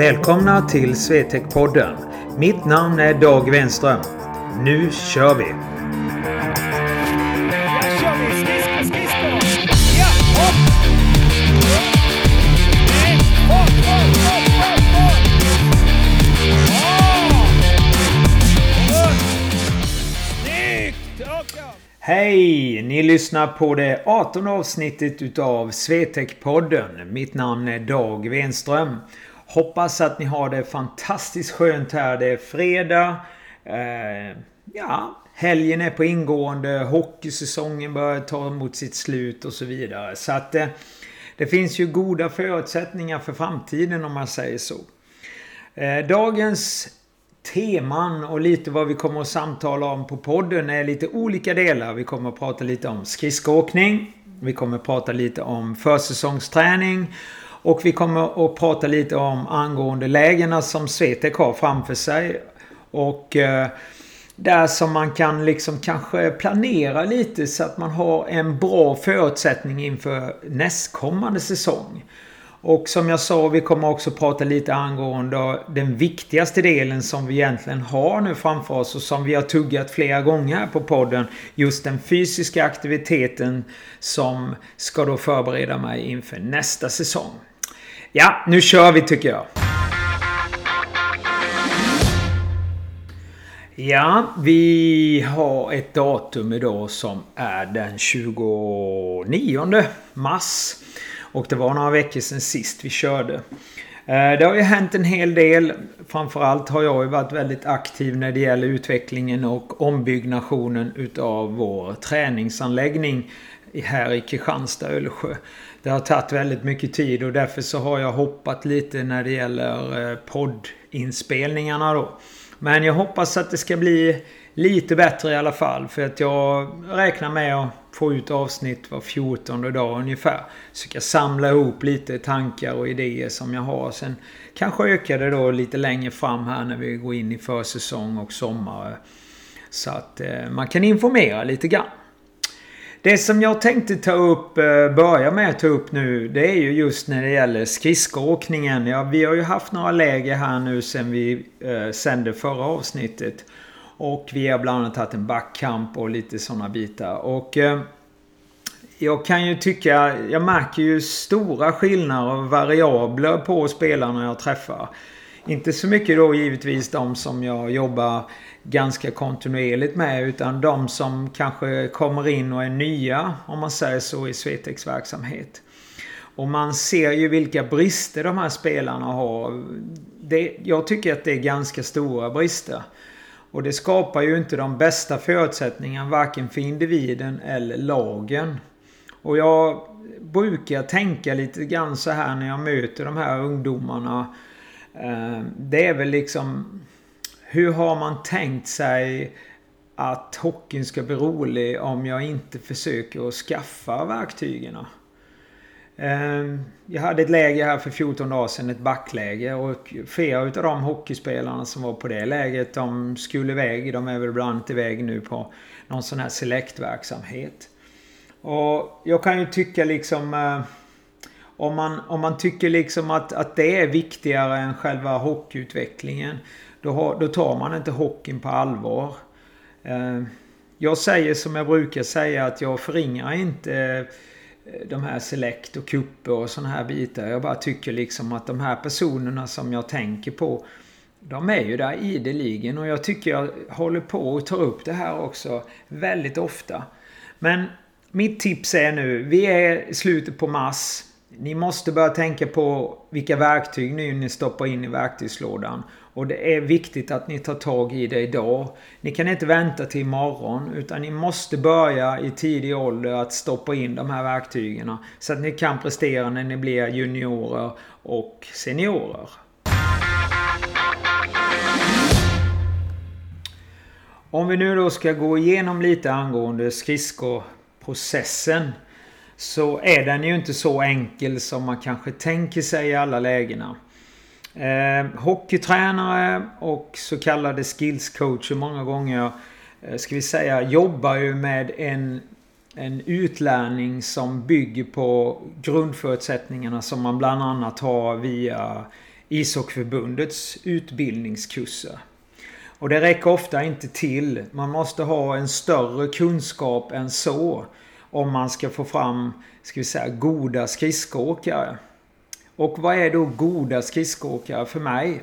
Välkomna till Swetec-podden. Mitt namn är Dag Wenström. Nu kör vi! Hej! Ni lyssnar på det 18 avsnittet utav Swetec-podden. Mitt namn är Dag Wenström. Hoppas att ni har det fantastiskt skönt här. Det är fredag. Eh, ja, helgen är på ingående. Hockeysäsongen börjar ta mot sitt slut och så vidare. Så att eh, det finns ju goda förutsättningar för framtiden om man säger så. Eh, dagens teman och lite vad vi kommer att samtala om på podden är lite olika delar. Vi kommer att prata lite om skridskoåkning. Vi kommer att prata lite om försäsongsträning. Och vi kommer att prata lite om angående lägena som Swetec har framför sig. Och eh, där som man kan liksom kanske planera lite så att man har en bra förutsättning inför nästkommande säsong. Och som jag sa, vi kommer också prata lite angående den viktigaste delen som vi egentligen har nu framför oss och som vi har tuggat flera gånger här på podden. Just den fysiska aktiviteten som ska då förbereda mig inför nästa säsong. Ja, nu kör vi tycker jag. Ja, vi har ett datum idag som är den 29 mars. Och det var några veckor sedan sist vi körde. Eh, det har ju hänt en hel del. Framförallt har jag ju varit väldigt aktiv när det gäller utvecklingen och ombyggnationen utav vår träningsanläggning här i Kristianstad, Öllsjö. Det har tagit väldigt mycket tid och därför så har jag hoppat lite när det gäller eh, poddinspelningarna då. Men jag hoppas att det ska bli lite bättre i alla fall. För att jag räknar med att få ut avsnitt var 14 dag ungefär. Så jag samla ihop lite tankar och idéer som jag har. Sen kanske ökar det då lite längre fram här när vi går in i försäsong och sommar. Så att eh, man kan informera lite grann. Det som jag tänkte ta upp, eh, börja med att ta upp nu, det är ju just när det gäller skridskoåkningen. Ja, vi har ju haft några läger här nu sen vi eh, sände förra avsnittet. Och vi har bland annat haft en backkamp och lite sådana bitar. Och eh, jag kan ju tycka, jag märker ju stora skillnader och variabler på spelarna jag träffar. Inte så mycket då givetvis de som jag jobbar ganska kontinuerligt med. Utan de som kanske kommer in och är nya, om man säger så, i SweTex verksamhet. Och man ser ju vilka brister de här spelarna har. Det, jag tycker att det är ganska stora brister. Och det skapar ju inte de bästa förutsättningarna varken för individen eller lagen. Och jag brukar tänka lite grann så här när jag möter de här ungdomarna. Eh, det är väl liksom hur har man tänkt sig att hockeyn ska bli rolig om jag inte försöker att skaffa verktygen? Ehm, jag hade ett läge här för 14 dagar sedan, ett backläge. Och flera utav de hockeyspelarna som var på det läget, de skulle iväg. De är väl bland annat iväg nu på någon sån här selektverksamhet. Och jag kan ju tycka liksom... Eh, om man, om man tycker liksom att, att det är viktigare än själva hockeyutvecklingen. Då, har, då tar man inte hockeyn på allvar. Eh, jag säger som jag brukar säga att jag förringar inte eh, de här select och kupper och sådana här bitar. Jag bara tycker liksom att de här personerna som jag tänker på de är ju där ideligen och jag tycker jag håller på och tar upp det här också väldigt ofta. Men mitt tips är nu, vi är i slutet på mars. Ni måste börja tänka på vilka verktyg ni stoppar in i verktygslådan. Och det är viktigt att ni tar tag i det idag. Ni kan inte vänta till imorgon utan ni måste börja i tidig ålder att stoppa in de här verktygen. Så att ni kan prestera när ni blir juniorer och seniorer. Om vi nu då ska gå igenom lite angående skridskoprocessen. Så är den ju inte så enkel som man kanske tänker sig i alla lägena. Eh, hockeytränare och så kallade skillscoacher många gånger eh, ska vi säga jobbar ju med en, en utlärning som bygger på grundförutsättningarna som man bland annat har via ishockeyförbundets utbildningskurser. Och det räcker ofta inte till. Man måste ha en större kunskap än så. Om man ska få fram, ska vi säga, goda skridskoåkare. Och vad är då goda skridskoåkare för mig?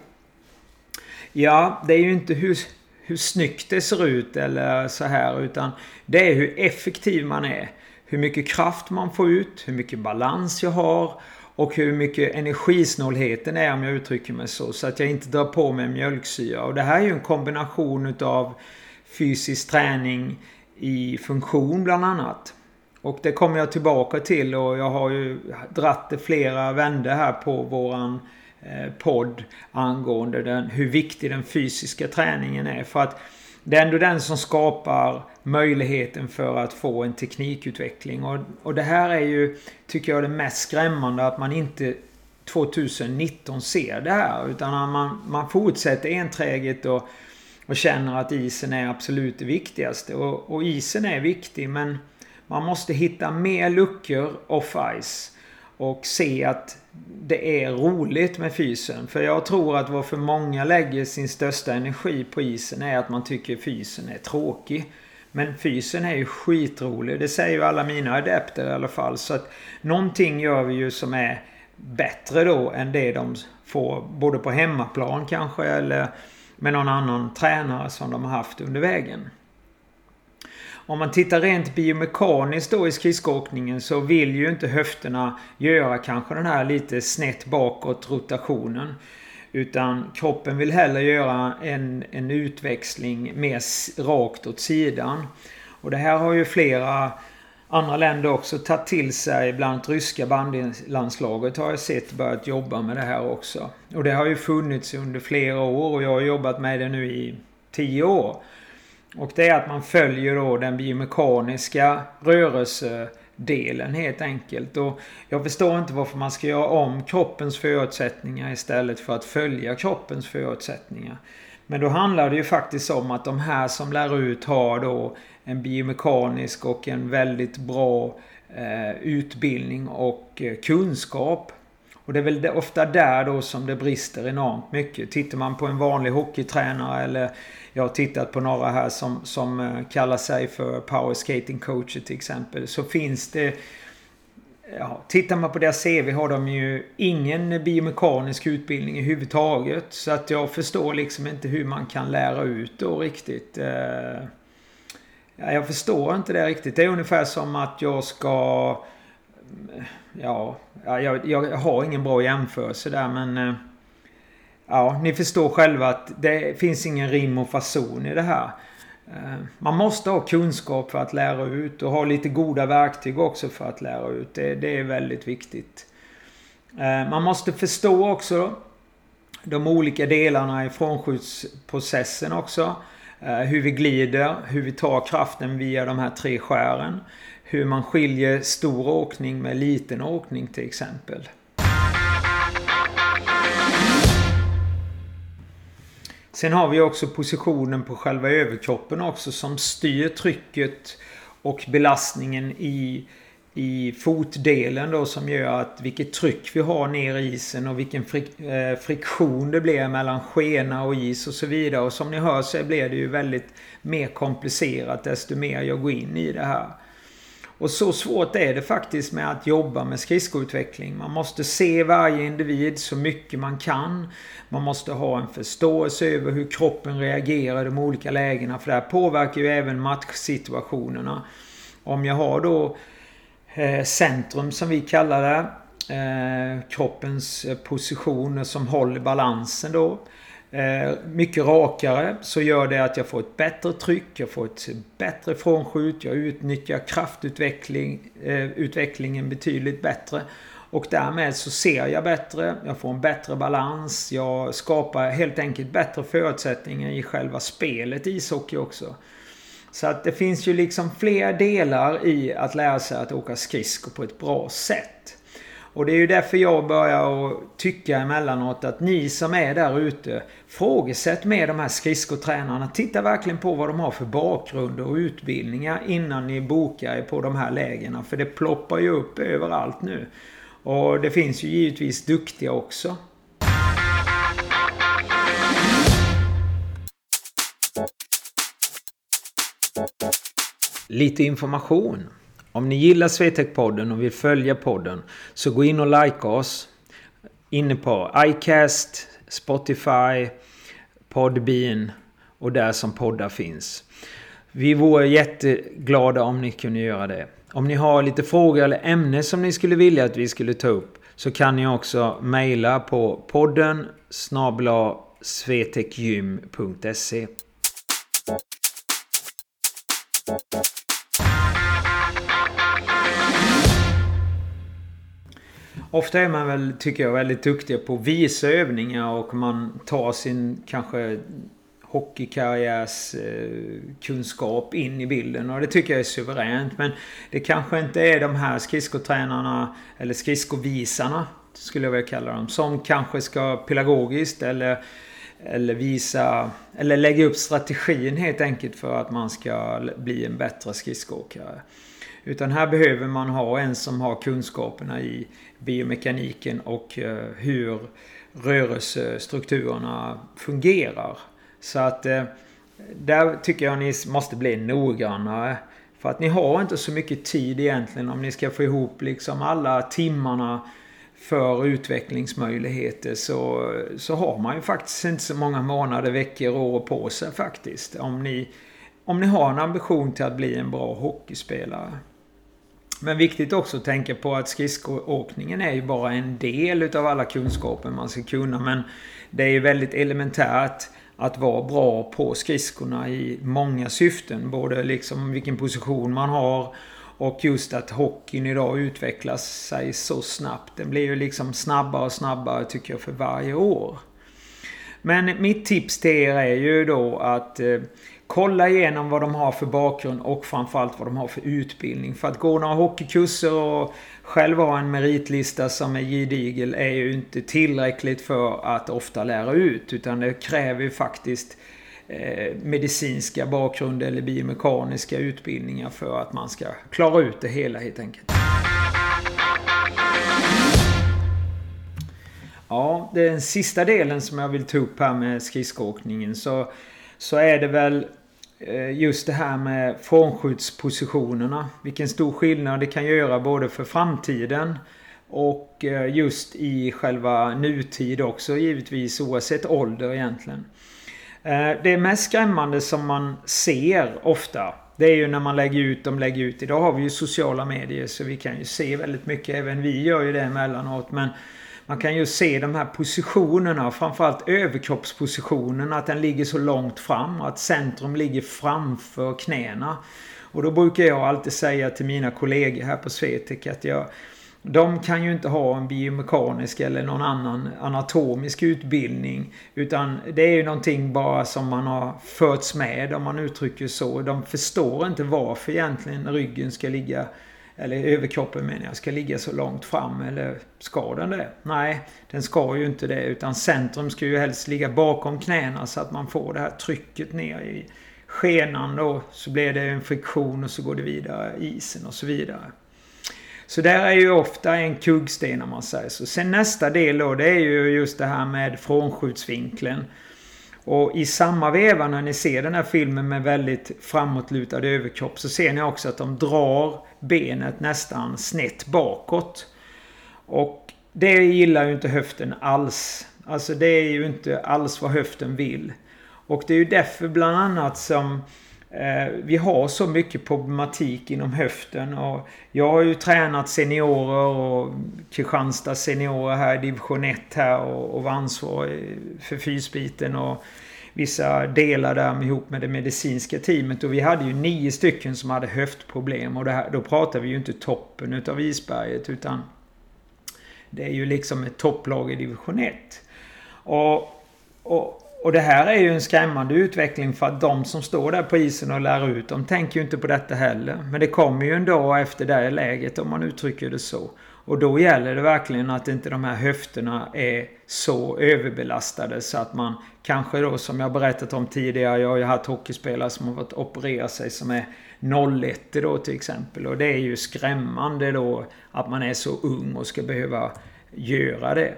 Ja, det är ju inte hur, hur snyggt det ser ut eller så här. Utan det är hur effektiv man är. Hur mycket kraft man får ut, hur mycket balans jag har och hur mycket energisnålheten är om jag uttrycker mig så. Så att jag inte drar på mig mjölksyra. Och det här är ju en kombination utav fysisk träning i funktion bland annat. Och det kommer jag tillbaka till och jag har ju dratt det flera vändor här på våran eh, podd angående den, hur viktig den fysiska träningen är. För att det är ändå den som skapar möjligheten för att få en teknikutveckling. Och, och det här är ju, tycker jag, det mest skrämmande att man inte 2019 ser det här. Utan man, man fortsätter enträget och, och känner att isen är absolut det viktigaste. Och, och isen är viktig men man måste hitta mer luckor off-ice. Och se att det är roligt med fysen. För jag tror att varför många lägger sin största energi på isen är att man tycker fysen är tråkig. Men fysen är ju skitrolig. Det säger ju alla mina adepter i alla fall. Så att någonting gör vi ju som är bättre då än det de får både på hemmaplan kanske eller med någon annan tränare som de har haft under vägen. Om man tittar rent biomekaniskt då i skridskoåkningen så vill ju inte höfterna göra kanske den här lite snett bakåt rotationen. Utan kroppen vill hellre göra en, en utväxling mer rakt åt sidan. Och det här har ju flera andra länder också tagit till sig. Bland annat ryska bandylandslaget har jag sett börjat jobba med det här också. Och det har ju funnits under flera år och jag har jobbat med det nu i tio år. Och det är att man följer då den biomekaniska rörelsedelen helt enkelt. Och jag förstår inte varför man ska göra om kroppens förutsättningar istället för att följa kroppens förutsättningar. Men då handlar det ju faktiskt om att de här som lär ut har då en biomekanisk och en väldigt bra eh, utbildning och eh, kunskap. Och det är väl ofta där då som det brister enormt mycket. Tittar man på en vanlig hockeytränare eller jag har tittat på några här som, som eh, kallar sig för power skating coacher till exempel. Så finns det... Ja, tittar man på deras CV har de ju ingen biomekanisk utbildning överhuvudtaget. Så att jag förstår liksom inte hur man kan lära ut då riktigt. Eh, jag förstår inte det riktigt. Det är ungefär som att jag ska... Ja, jag, jag har ingen bra jämförelse där men... Eh, ja, ni förstår själva att det finns ingen rim och fason i det här. Eh, man måste ha kunskap för att lära ut och ha lite goda verktyg också för att lära ut. Det, det är väldigt viktigt. Eh, man måste förstå också de olika delarna i frånskjutsprocessen också. Hur vi glider, hur vi tar kraften via de här tre skären. Hur man skiljer stor åkning med liten åkning till exempel. Sen har vi också positionen på själva överkroppen också som styr trycket och belastningen i, i fotdelen då som gör att vilket tryck vi har ner i isen och vilken frik, eh, friktion det blir mellan skena och is och så vidare. Och som ni hör så blir det ju väldigt mer komplicerat desto mer jag går in i det här. Och så svårt är det faktiskt med att jobba med skridskoutveckling. Man måste se varje individ så mycket man kan. Man måste ha en förståelse över hur kroppen reagerar i de olika lägena. För det här påverkar ju även matchsituationerna. Om jag har då eh, centrum som vi kallar det. Eh, kroppens positioner som håller balansen då. Eh, mycket rakare så gör det att jag får ett bättre tryck, jag får ett bättre frånskjut, jag utnyttjar kraftutvecklingen eh, Utvecklingen betydligt bättre. Och därmed så ser jag bättre, jag får en bättre balans, jag skapar helt enkelt bättre förutsättningar i själva spelet ishockey också. Så att det finns ju liksom fler delar i att lära sig att åka skridskor på ett bra sätt. Och det är ju därför jag börjar tycka emellanåt att ni som är där ute, frågesätt med de här skridskotränarna. Titta verkligen på vad de har för bakgrund och utbildningar innan ni bokar er på de här lägena. För det ploppar ju upp överallt nu. Och det finns ju givetvis duktiga också. Lite information. Om ni gillar Swetec-podden och vill följa podden så gå in och like oss inne på iCast, Spotify, Podbean och där som poddar finns. Vi vore jätteglada om ni kunde göra det. Om ni har lite frågor eller ämnen som ni skulle vilja att vi skulle ta upp så kan ni också mejla på podden snabla svetekgym.se Ofta är man väl, tycker jag, väldigt duktig på att visa övningar och man tar sin kanske hockeykarriärs eh, kunskap in i bilden och det tycker jag är suveränt. Men det kanske inte är de här skridskotränarna eller skridskovisarna skulle jag vilja kalla dem. Som kanske ska pedagogiskt eller, eller visa eller lägga upp strategin helt enkelt för att man ska bli en bättre skridskoåkare. Utan här behöver man ha en som har kunskaperna i biomekaniken och eh, hur rörelsestrukturerna fungerar. Så att eh, där tycker jag ni måste bli noggrannare. För att ni har inte så mycket tid egentligen om ni ska få ihop liksom alla timmarna för utvecklingsmöjligheter så, så har man ju faktiskt inte så många månader, veckor, år på sig faktiskt. Om ni, om ni har en ambition till att bli en bra hockeyspelare. Men viktigt också att tänka på att skridskoåkningen är ju bara en del utav alla kunskaper man ska kunna. Men det är ju väldigt elementärt att vara bra på skridskorna i många syften. Både liksom vilken position man har och just att hockeyn idag utvecklas sig så snabbt. Den blir ju liksom snabbare och snabbare tycker jag för varje år. Men mitt tips till er är ju då att eh, kolla igenom vad de har för bakgrund och framförallt vad de har för utbildning. För att gå några hockeykurser och själv ha en meritlista som är gedigel är ju inte tillräckligt för att ofta lära ut. Utan det kräver ju faktiskt eh, medicinska bakgrund eller biomekaniska utbildningar för att man ska klara ut det hela helt enkelt. Ja, den sista delen som jag vill ta upp här med skridskoåkningen så, så är det väl Eh, just det här med frånskjutspositionerna. Vilken stor skillnad det kan göra både för framtiden och eh, just i själva nutid också givetvis oavsett ålder egentligen. Eh, det mest skrämmande som man ser ofta det är ju när man lägger ut, de lägger ut. Idag har vi ju sociala medier så vi kan ju se väldigt mycket. Även vi gör ju det emellanåt. Men man kan ju se de här positionerna, framförallt överkroppspositionen, att den ligger så långt fram. Att centrum ligger framför knäna. Och då brukar jag alltid säga till mina kollegor här på Swetec att jag de kan ju inte ha en biomekanisk eller någon annan anatomisk utbildning. Utan det är ju någonting bara som man har förts med om man uttrycker så. De förstår inte varför egentligen ryggen ska ligga eller överkroppen menar jag, ska ligga så långt fram. Eller ska den det? Nej, den ska ju inte det. Utan centrum ska ju helst ligga bakom knäna så att man får det här trycket ner i skenan då. Så blir det en friktion och så går det vidare i isen och så vidare. Så där är ju ofta en kuggsten om man säger så. Sen nästa del då, det är ju just det här med frånskjutsvinkeln. Och i samma veva när ni ser den här filmen med väldigt framåtlutad överkropp så ser ni också att de drar benet nästan snett bakåt. Och det gillar ju inte höften alls. Alltså det är ju inte alls vad höften vill. Och det är ju därför bland annat som Eh, vi har så mycket problematik inom höften. Och jag har ju tränat seniorer och Kristianstad seniorer här i division 1 här och, och var ansvarig för fysbiten. Och vissa delar där ihop med det medicinska teamet. Och vi hade ju nio stycken som hade höftproblem. Och här, då pratar vi ju inte toppen utav isberget utan det är ju liksom ett topplag i division 1. Och, och, och det här är ju en skrämmande utveckling för att de som står där på isen och lär ut, de tänker ju inte på detta heller. Men det kommer ju en dag efter det läget om man uttrycker det så. Och då gäller det verkligen att inte de här höfterna är så överbelastade så att man kanske då som jag berättat om tidigare. Jag har ju haft hockeyspelare som har fått operera sig som är 01 då till exempel. Och det är ju skrämmande då att man är så ung och ska behöva göra det.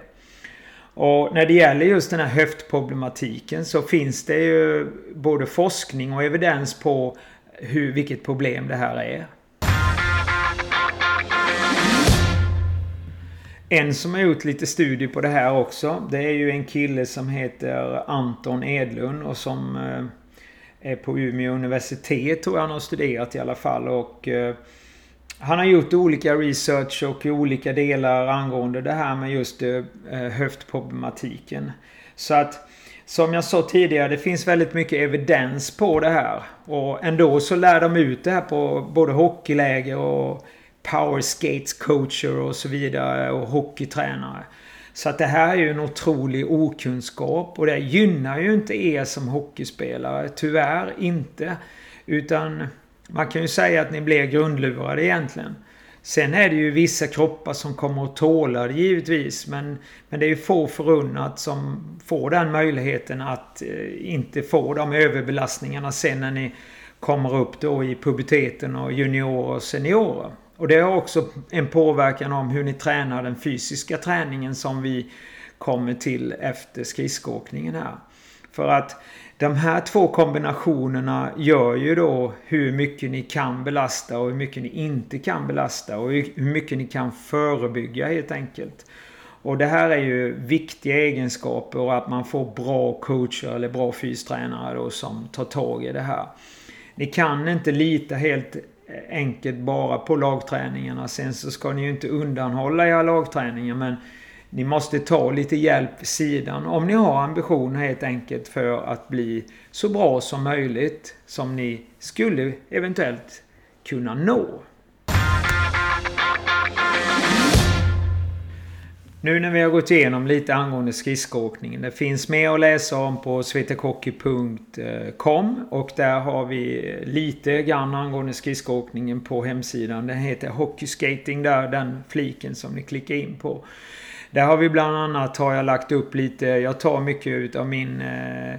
Och när det gäller just den här höftproblematiken så finns det ju både forskning och evidens på hur, vilket problem det här är. En som har gjort lite studier på det här också. Det är ju en kille som heter Anton Edlund och som eh, är på Umeå universitet tror jag han har studerat i alla fall. Och eh, han har gjort olika research och olika delar angående det här med just eh, eh, höftproblematiken. Så att som jag sa tidigare, det finns väldigt mycket evidens på det här. Och ändå så lär de ut det här på både hockeyläger och power skates coacher och så vidare och hockeytränare. Så att det här är ju en otrolig okunskap och det gynnar ju inte er som hockeyspelare. Tyvärr inte. Utan man kan ju säga att ni blir grundlurade egentligen. Sen är det ju vissa kroppar som kommer att tåla det givetvis. Men, men det är ju få förunnat som får den möjligheten att eh, inte få de överbelastningarna sen när ni kommer upp då i puberteten och juniorer och seniorer. Och det har också en påverkan om hur ni tränar den fysiska träningen som vi kommer till efter skridskoåkningen här. För att de här två kombinationerna gör ju då hur mycket ni kan belasta och hur mycket ni inte kan belasta och hur mycket ni kan förebygga helt enkelt. Och det här är ju viktiga egenskaper och att man får bra coacher eller bra fystränare då som tar tag i det här. Ni kan inte lita helt enkelt bara på lagträningarna. Sen så ska ni ju inte undanhålla era lagträningar men ni måste ta lite hjälp vid sidan om ni har ambitioner helt enkelt för att bli så bra som möjligt som ni skulle eventuellt kunna nå. Nu när vi har gått igenom lite angående skridskoåkningen. Det finns mer att läsa om på svetekocky.com och där har vi lite grann angående skridskoåkningen på hemsidan. Den heter Hockeyskating där, den fliken som ni klickar in på. Där har vi bland annat har jag lagt upp lite, jag tar mycket utav min eh,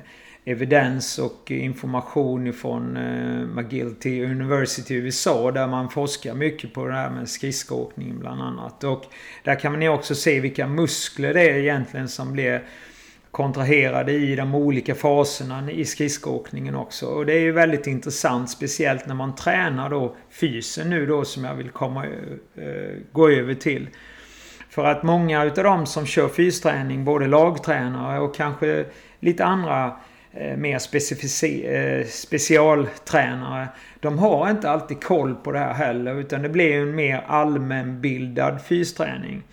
evidens och information ifrån eh, McGill University i USA där man forskar mycket på det här med skridskoåkning bland annat. Och där kan man också se vilka muskler det är egentligen som blir kontraherade i de olika faserna i skridskoåkningen också. Och det är ju väldigt intressant speciellt när man tränar då fysen nu då som jag vill komma eh, gå över till. För att många utav de som kör fysträning, både lagtränare och kanske lite andra eh, mer eh, specialtränare. De har inte alltid koll på det här heller utan det blir en mer allmänbildad fysträning.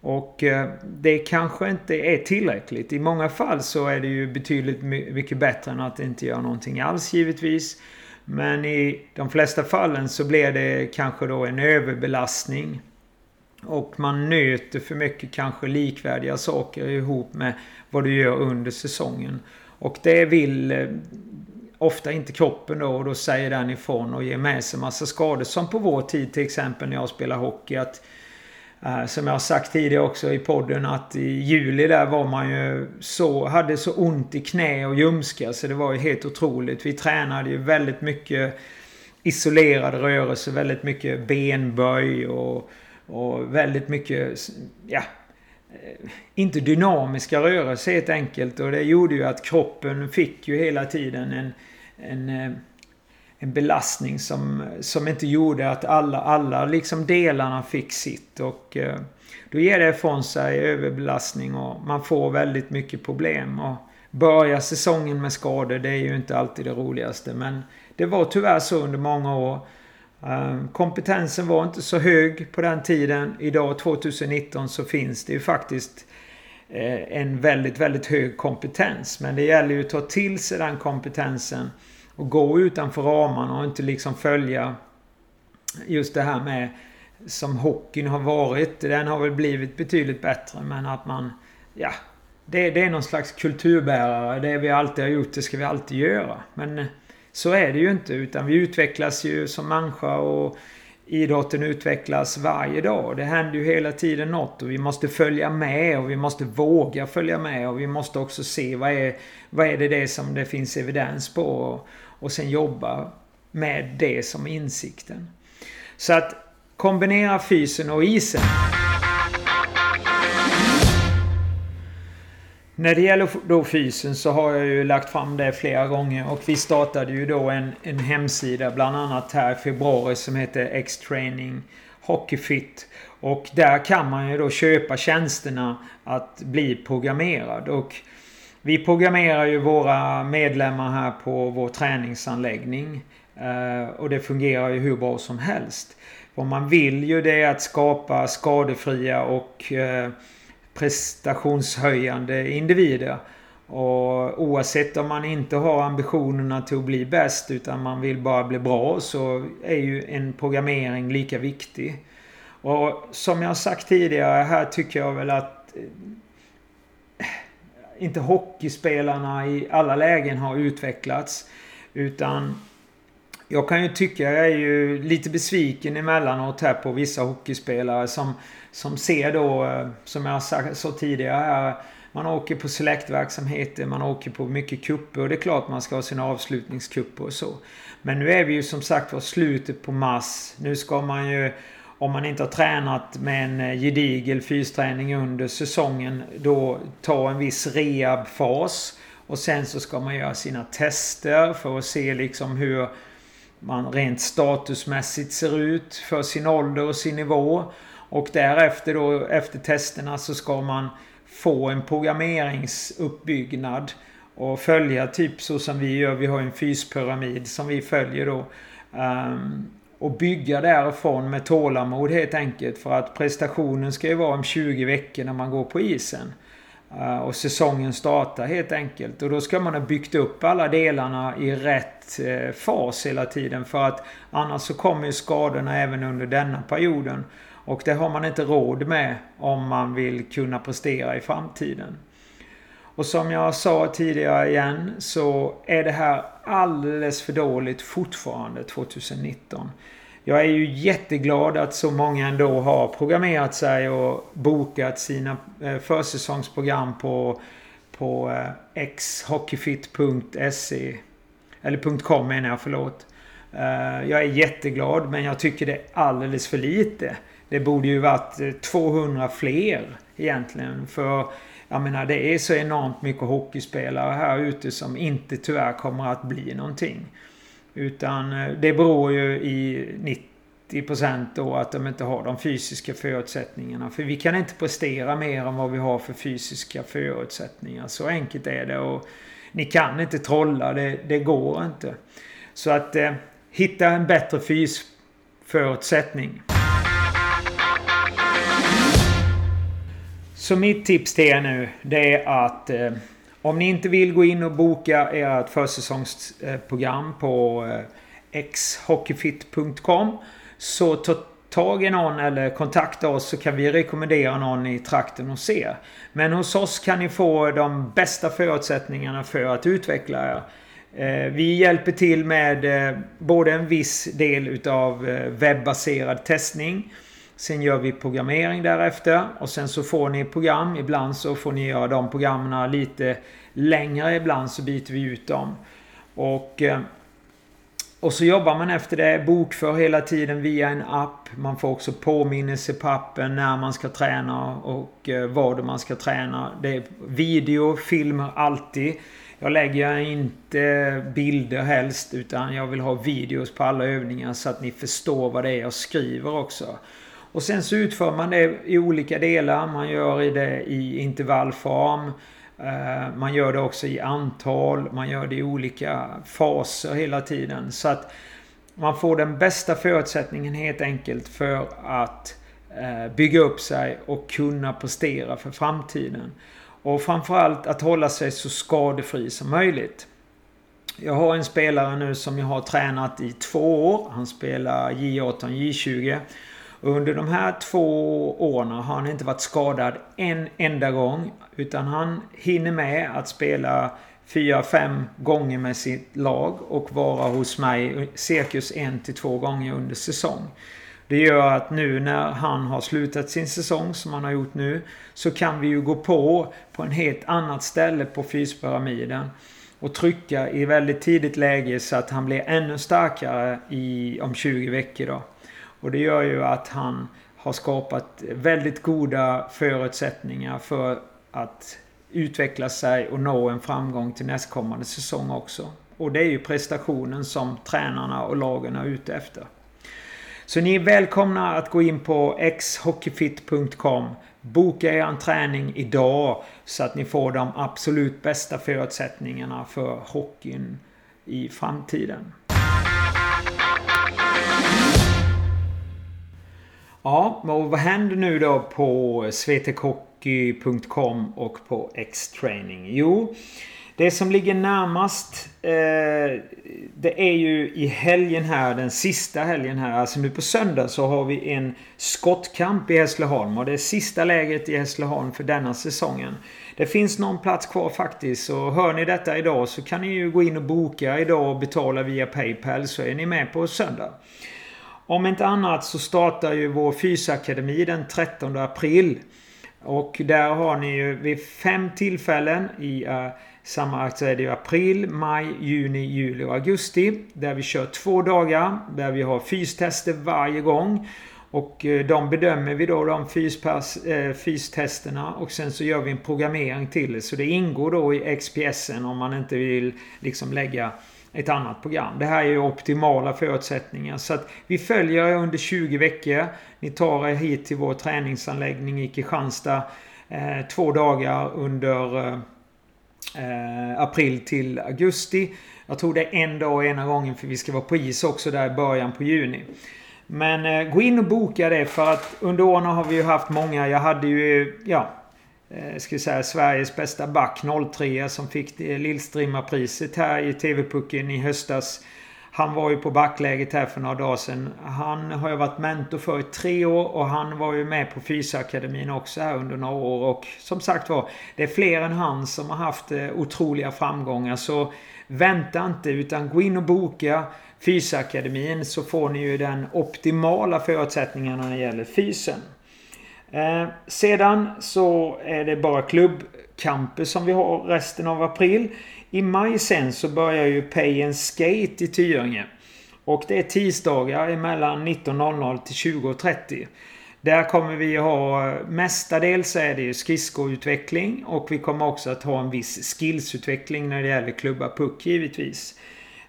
Och eh, det kanske inte är tillräckligt. I många fall så är det ju betydligt mycket bättre än att inte göra någonting alls givetvis. Men i de flesta fallen så blir det kanske då en överbelastning. Och man nöter för mycket kanske likvärdiga saker ihop med vad du gör under säsongen. Och det vill eh, ofta inte kroppen då och då säger den ifrån och ger med sig massa skador. Som på vår tid till exempel när jag spelade hockey. Att, eh, som jag har sagt tidigare också i podden att i juli där var man ju så, hade så ont i knä och ljumskar så det var ju helt otroligt. Vi tränade ju väldigt mycket isolerade rörelser, väldigt mycket benböj och och väldigt mycket, ja, eh, inte dynamiska rörelser helt enkelt. Och det gjorde ju att kroppen fick ju hela tiden en, en, eh, en belastning som, som inte gjorde att alla, alla liksom delarna fick sitt. Och eh, då ger det ifrån sig överbelastning och man får väldigt mycket problem. Och börja säsongen med skador, det är ju inte alltid det roligaste. Men det var tyvärr så under många år. Ehm, kompetensen var inte så hög på den tiden. Idag 2019 så finns det ju faktiskt eh, en väldigt, väldigt hög kompetens. Men det gäller ju att ta till sig den kompetensen och gå utanför ramarna och inte liksom följa just det här med som hockeyn har varit. Den har väl blivit betydligt bättre men att man... Ja, det, det är någon slags kulturbärare. Det vi alltid har gjort, det ska vi alltid göra. Men så är det ju inte utan vi utvecklas ju som människa och idrotten utvecklas varje dag. Det händer ju hela tiden något och vi måste följa med och vi måste våga följa med och vi måste också se vad är, vad är det, det som det finns evidens på och, och sen jobba med det som insikten. Så att kombinera fysen och isen. När det gäller då fysen så har jag ju lagt fram det flera gånger och vi startade ju då en, en hemsida bland annat här i februari som heter X-Training Hockeyfit. Och där kan man ju då köpa tjänsterna att bli programmerad. Och vi programmerar ju våra medlemmar här på vår träningsanläggning. Eh, och det fungerar ju hur bra som helst. Vad man vill ju det är att skapa skadefria och eh, prestationshöjande individer. Och oavsett om man inte har ambitionerna till att bli bäst utan man vill bara bli bra så är ju en programmering lika viktig. Och som jag sagt tidigare här tycker jag väl att eh, inte hockeyspelarna i alla lägen har utvecklats. Utan jag kan ju tycka, jag är ju lite besviken emellanåt här på vissa hockeyspelare som, som ser då, eh, som jag sa tidigare här, man åker på selektverksamheter, man åker på mycket kupper och det är klart man ska ha sina avslutningskupper och så. Men nu är vi ju som sagt var slutet på mars. Nu ska man ju, om man inte har tränat med en eh, gedigel fysträning under säsongen, då ta en viss rehabfas. Och sen så ska man göra sina tester för att se liksom hur man rent statusmässigt ser ut för sin ålder och sin nivå. Och därefter då, efter testerna, så ska man få en programmeringsuppbyggnad och följa typ så som vi gör. Vi har en fyspyramid som vi följer då. Um, och bygga därifrån med tålamod helt enkelt. För att prestationen ska ju vara om 20 veckor när man går på isen. Uh, och säsongen startar helt enkelt. Och då ska man ha byggt upp alla delarna i rätt uh, fas hela tiden. För att annars så kommer ju skadorna även under denna perioden. Och det har man inte råd med om man vill kunna prestera i framtiden. Och som jag sa tidigare igen så är det här alldeles för dåligt fortfarande 2019. Jag är ju jätteglad att så många ändå har programmerat sig och bokat sina eh, försäsongsprogram på, på eh, xhockeyfit.se Eller .com menar jag, förlåt. Eh, jag är jätteglad men jag tycker det är alldeles för lite. Det borde ju varit eh, 200 fler egentligen. För jag menar det är så enormt mycket hockeyspelare här ute som inte tyvärr kommer att bli någonting. Utan eh, det beror ju i 90% då att de inte har de fysiska förutsättningarna. För vi kan inte prestera mer än vad vi har för fysiska förutsättningar. Så enkelt är det. Och ni kan inte trolla, det, det går inte. Så att eh, hitta en bättre fysförutsättning. Så mitt tips till er nu det är att eh, om ni inte vill gå in och boka ert försäsongsprogram på eh, xhockeyfit.com så ta tag i någon eller kontakta oss så kan vi rekommendera någon i trakten och se. Men hos oss kan ni få de bästa förutsättningarna för att utveckla er. Eh, vi hjälper till med eh, både en viss del utav eh, webbaserad testning Sen gör vi programmering därefter och sen så får ni program. Ibland så får ni göra de programmen lite längre. Ibland så byter vi ut dem. Och, eh, och så jobbar man efter det. Bokför hela tiden via en app. Man får också påminnelse på appen när man ska träna och eh, vad man ska träna. Det är video, filmer alltid. Jag lägger inte bilder helst utan jag vill ha videos på alla övningar så att ni förstår vad det är jag skriver också. Och sen så utför man det i olika delar. Man gör det i intervallform. Eh, man gör det också i antal. Man gör det i olika faser hela tiden. Så att man får den bästa förutsättningen helt enkelt för att eh, bygga upp sig och kunna prestera för framtiden. Och framförallt att hålla sig så skadefri som möjligt. Jag har en spelare nu som jag har tränat i två år. Han spelar J18, J20. Under de här två åren har han inte varit skadad en enda gång. Utan han hinner med att spela fyra, fem gånger med sitt lag och vara hos mig cirkus en till två gånger under säsong. Det gör att nu när han har slutat sin säsong som han har gjort nu så kan vi ju gå på på en helt annat ställe på fyspyramiden och trycka i väldigt tidigt läge så att han blir ännu starkare i, om 20 veckor då. Och det gör ju att han har skapat väldigt goda förutsättningar för att utveckla sig och nå en framgång till nästkommande säsong också. Och det är ju prestationen som tränarna och lagen är ute efter. Så ni är välkomna att gå in på xhockeyfit.com Boka er en träning idag så att ni får de absolut bästa förutsättningarna för hockeyn i framtiden. Ja, och vad händer nu då på svetekhockey.com och på X-training? Jo, det som ligger närmast eh, det är ju i helgen här, den sista helgen här. Alltså nu på söndag så har vi en skottkamp i Hässleholm. Och det är sista läget i Hässleholm för denna säsongen. Det finns någon plats kvar faktiskt. Så hör ni detta idag så kan ni ju gå in och boka idag och betala via Paypal så är ni med på söndag. Om inte annat så startar ju vår fysakademi den 13 april. Och där har ni ju vid fem tillfällen i uh, samma så är det april, maj, juni, juli och augusti. Där vi kör två dagar. Där vi har fystester varje gång. Och eh, de bedömer vi då, de fyspass, eh, fystesterna. Och sen så gör vi en programmering till det. Så det ingår då i XPSen om man inte vill liksom lägga ett annat program. Det här är ju optimala förutsättningar. Så att vi följer er under 20 veckor. Ni tar er hit till vår träningsanläggning i Kristianstad. Eh, två dagar under eh, eh april till augusti. Jag tror det är en dag ena gången för vi ska vara på is också där i början på juni. Men eh, gå in och boka det för att under åren har vi ju haft många. Jag hade ju, ja, eh, ska säga Sveriges bästa back 03 som fick Lillstrimmarpriset här i TV-pucken i höstas. Han var ju på backläget här för några dagar sedan. Han har jag varit mentor för i tre år och han var ju med på Fysakademin också här under några år. Och som sagt var, det är fler än han som har haft eh, otroliga framgångar. Så vänta inte utan gå in och boka Fysakademin så får ni ju den optimala förutsättningarna när det gäller fysen. Eh, sedan så är det bara klubbkamper som vi har resten av april. I maj sen så börjar ju Pay and Skate i Tyringe. Och det är tisdagar mellan 19.00 till 20.30. Där kommer vi ha mestadels är det ju skridskoutveckling och vi kommer också att ha en viss skillsutveckling när det gäller klubba puck givetvis.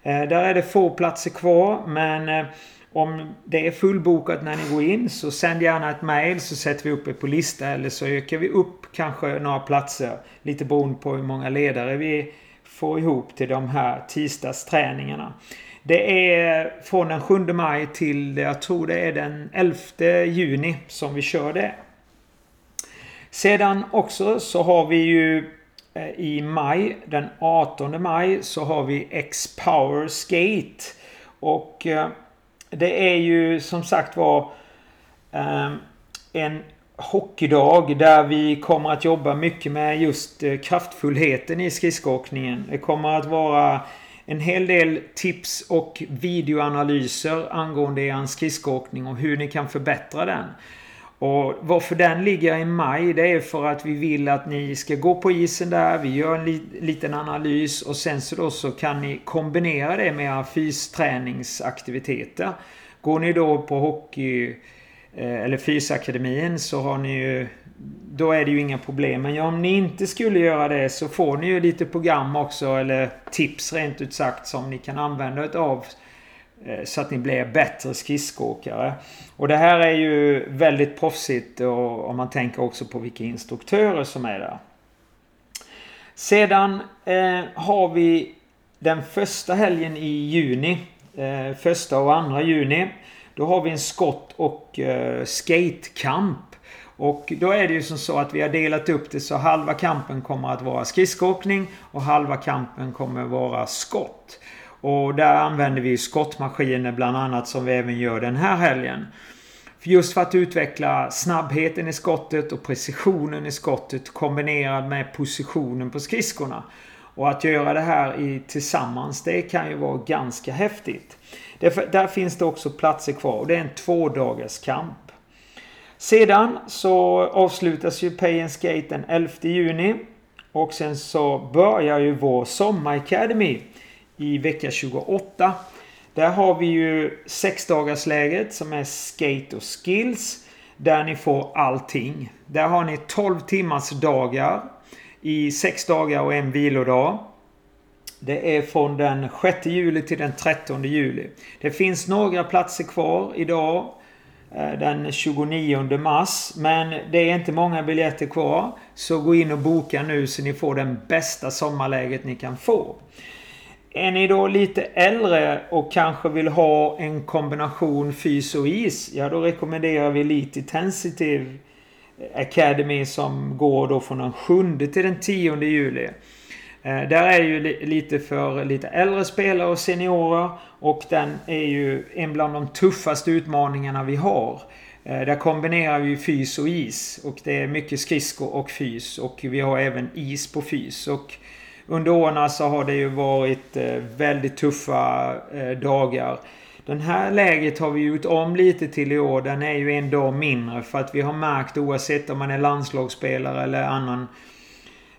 Eh, där är det få platser kvar men eh, om det är fullbokat när ni går in så sänd gärna ett mail så sätter vi upp er på lista eller så ökar vi upp kanske några platser. Lite beroende på hur många ledare vi får ihop till de här tisdagsträningarna. Det är från den 7 maj till, jag tror det är den 11 juni som vi kör det. Sedan också så har vi ju eh, i maj, den 18 maj, så har vi X-Power Skate. Och eh, det är ju som sagt var ehm, en hockeydag där vi kommer att jobba mycket med just eh, kraftfullheten i skridskoåkningen. Det kommer att vara en hel del tips och videoanalyser angående er skridskoåkning och hur ni kan förbättra den. Och varför den ligger i maj det är för att vi vill att ni ska gå på isen där. Vi gör en li liten analys och sen så då så kan ni kombinera det med era fysträningsaktiviteter. Går ni då på hockey Eh, eller Fysakademin så har ni ju då är det ju inga problem. Men om ni inte skulle göra det så får ni ju lite program också eller tips rent ut sagt som ni kan använda er av eh, Eh, så att ni blir bättre skridskoåkare. Och det här är ju väldigt proffsigt och om man tänker också på vilka instruktörer som är där. Sedan eh, har vi den första helgen i juni. Eh, första och andra juni. Då har vi en skott och eh, skatekamp. Och då är det ju som så att vi har delat upp det så halva kampen kommer att vara skridskoåkning och halva kampen kommer att vara skott. Och där använder vi skottmaskiner bland annat som vi även gör den här helgen. Just för att utveckla snabbheten i skottet och precisionen i skottet kombinerad med positionen på skridskorna. Och att göra det här i, tillsammans, det kan ju vara ganska häftigt. Därför, där finns det också platser kvar och det är en tvådagars kamp. Sedan så avslutas ju Pay and Skate den 11 juni. Och sen så börjar ju vår Sommar Academy i vecka 28. Där har vi ju sexdagarsläget som är Skate och Skills. Där ni får allting. Där har ni 12 timmars dagar i sex dagar och en vilodag. Det är från den 6 juli till den 13 juli. Det finns några platser kvar idag. Eh, den 29 mars. Men det är inte många biljetter kvar. Så gå in och boka nu så ni får den bästa sommarläget ni kan få. Är ni då lite äldre och kanske vill ha en kombination fys och is? Ja, då rekommenderar vi Elite Intensitive Academy som går då från den 7 till den 10 juli. Eh, där är ju lite för lite äldre spelare och seniorer. Och den är ju en bland de tuffaste utmaningarna vi har. Eh, där kombinerar vi fys och is. Och det är mycket skridskor och fys. Och vi har även is på fys. Och under åren så har det ju varit eh, väldigt tuffa eh, dagar. Den här läget har vi gjort om lite till i år. Den är ju en dag mindre för att vi har märkt oavsett om man är landslagsspelare eller annan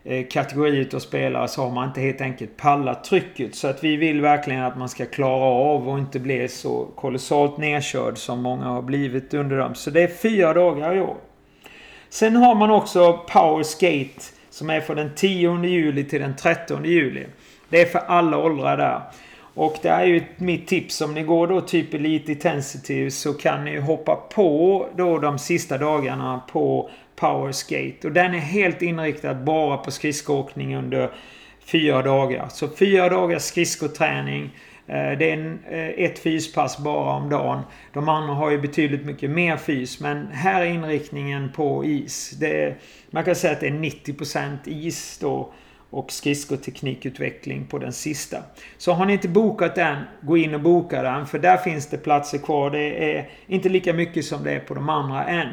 eh, kategori utav spelare så har man inte helt enkelt pallat trycket. Så att vi vill verkligen att man ska klara av och inte bli så kolossalt nedkörd som många har blivit under dem. Så det är fyra dagar i år. Sen har man också Power Skate som är från den 10 juli till den 13 juli. Det är för alla åldrar där. Och det är ju mitt tips. Om ni går då typ Elite Intensity så kan ni hoppa på då de sista dagarna på Power Skate. Och den är helt inriktad bara på skridskoåkning under fyra dagar. Så fyra dagars skridskoträning. Eh, det är en, eh, ett fyspass bara om dagen. De andra har ju betydligt mycket mer fys. Men här är inriktningen på is. Är, man kan säga att det är 90% is då och skridskoteknikutveckling på den sista. Så har ni inte bokat den, gå in och boka den. För där finns det platser kvar. Det är inte lika mycket som det är på de andra än.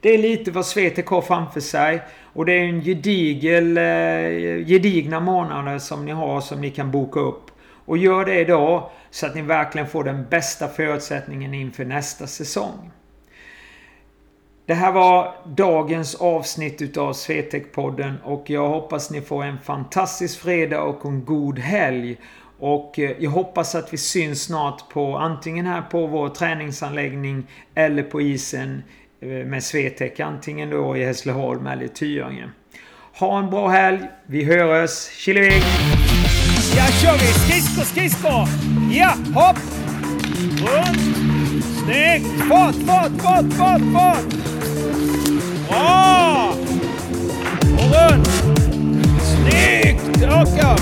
Det är lite vad Swetec har framför sig. Och det är en gedigel, eh, gedigna månader som ni har som ni kan boka upp. Och gör det idag så att ni verkligen får den bästa förutsättningen inför nästa säsong. Det här var dagens avsnitt utav Swetec-podden och jag hoppas ni får en fantastisk fredag och en god helg. Och eh, jag hoppas att vi syns snart på antingen här på vår träningsanläggning eller på isen eh, med Swetec antingen då i Hässleholm eller i Tyringe. Ha en bra helg. Vi hörs. Killevik! Där kör vi! Skridsko, skridsko! Ja, hopp! Runt! Snyggt! Fart, fart, fart, fart, fart! Bra! Och runt! Snyggt! Raka!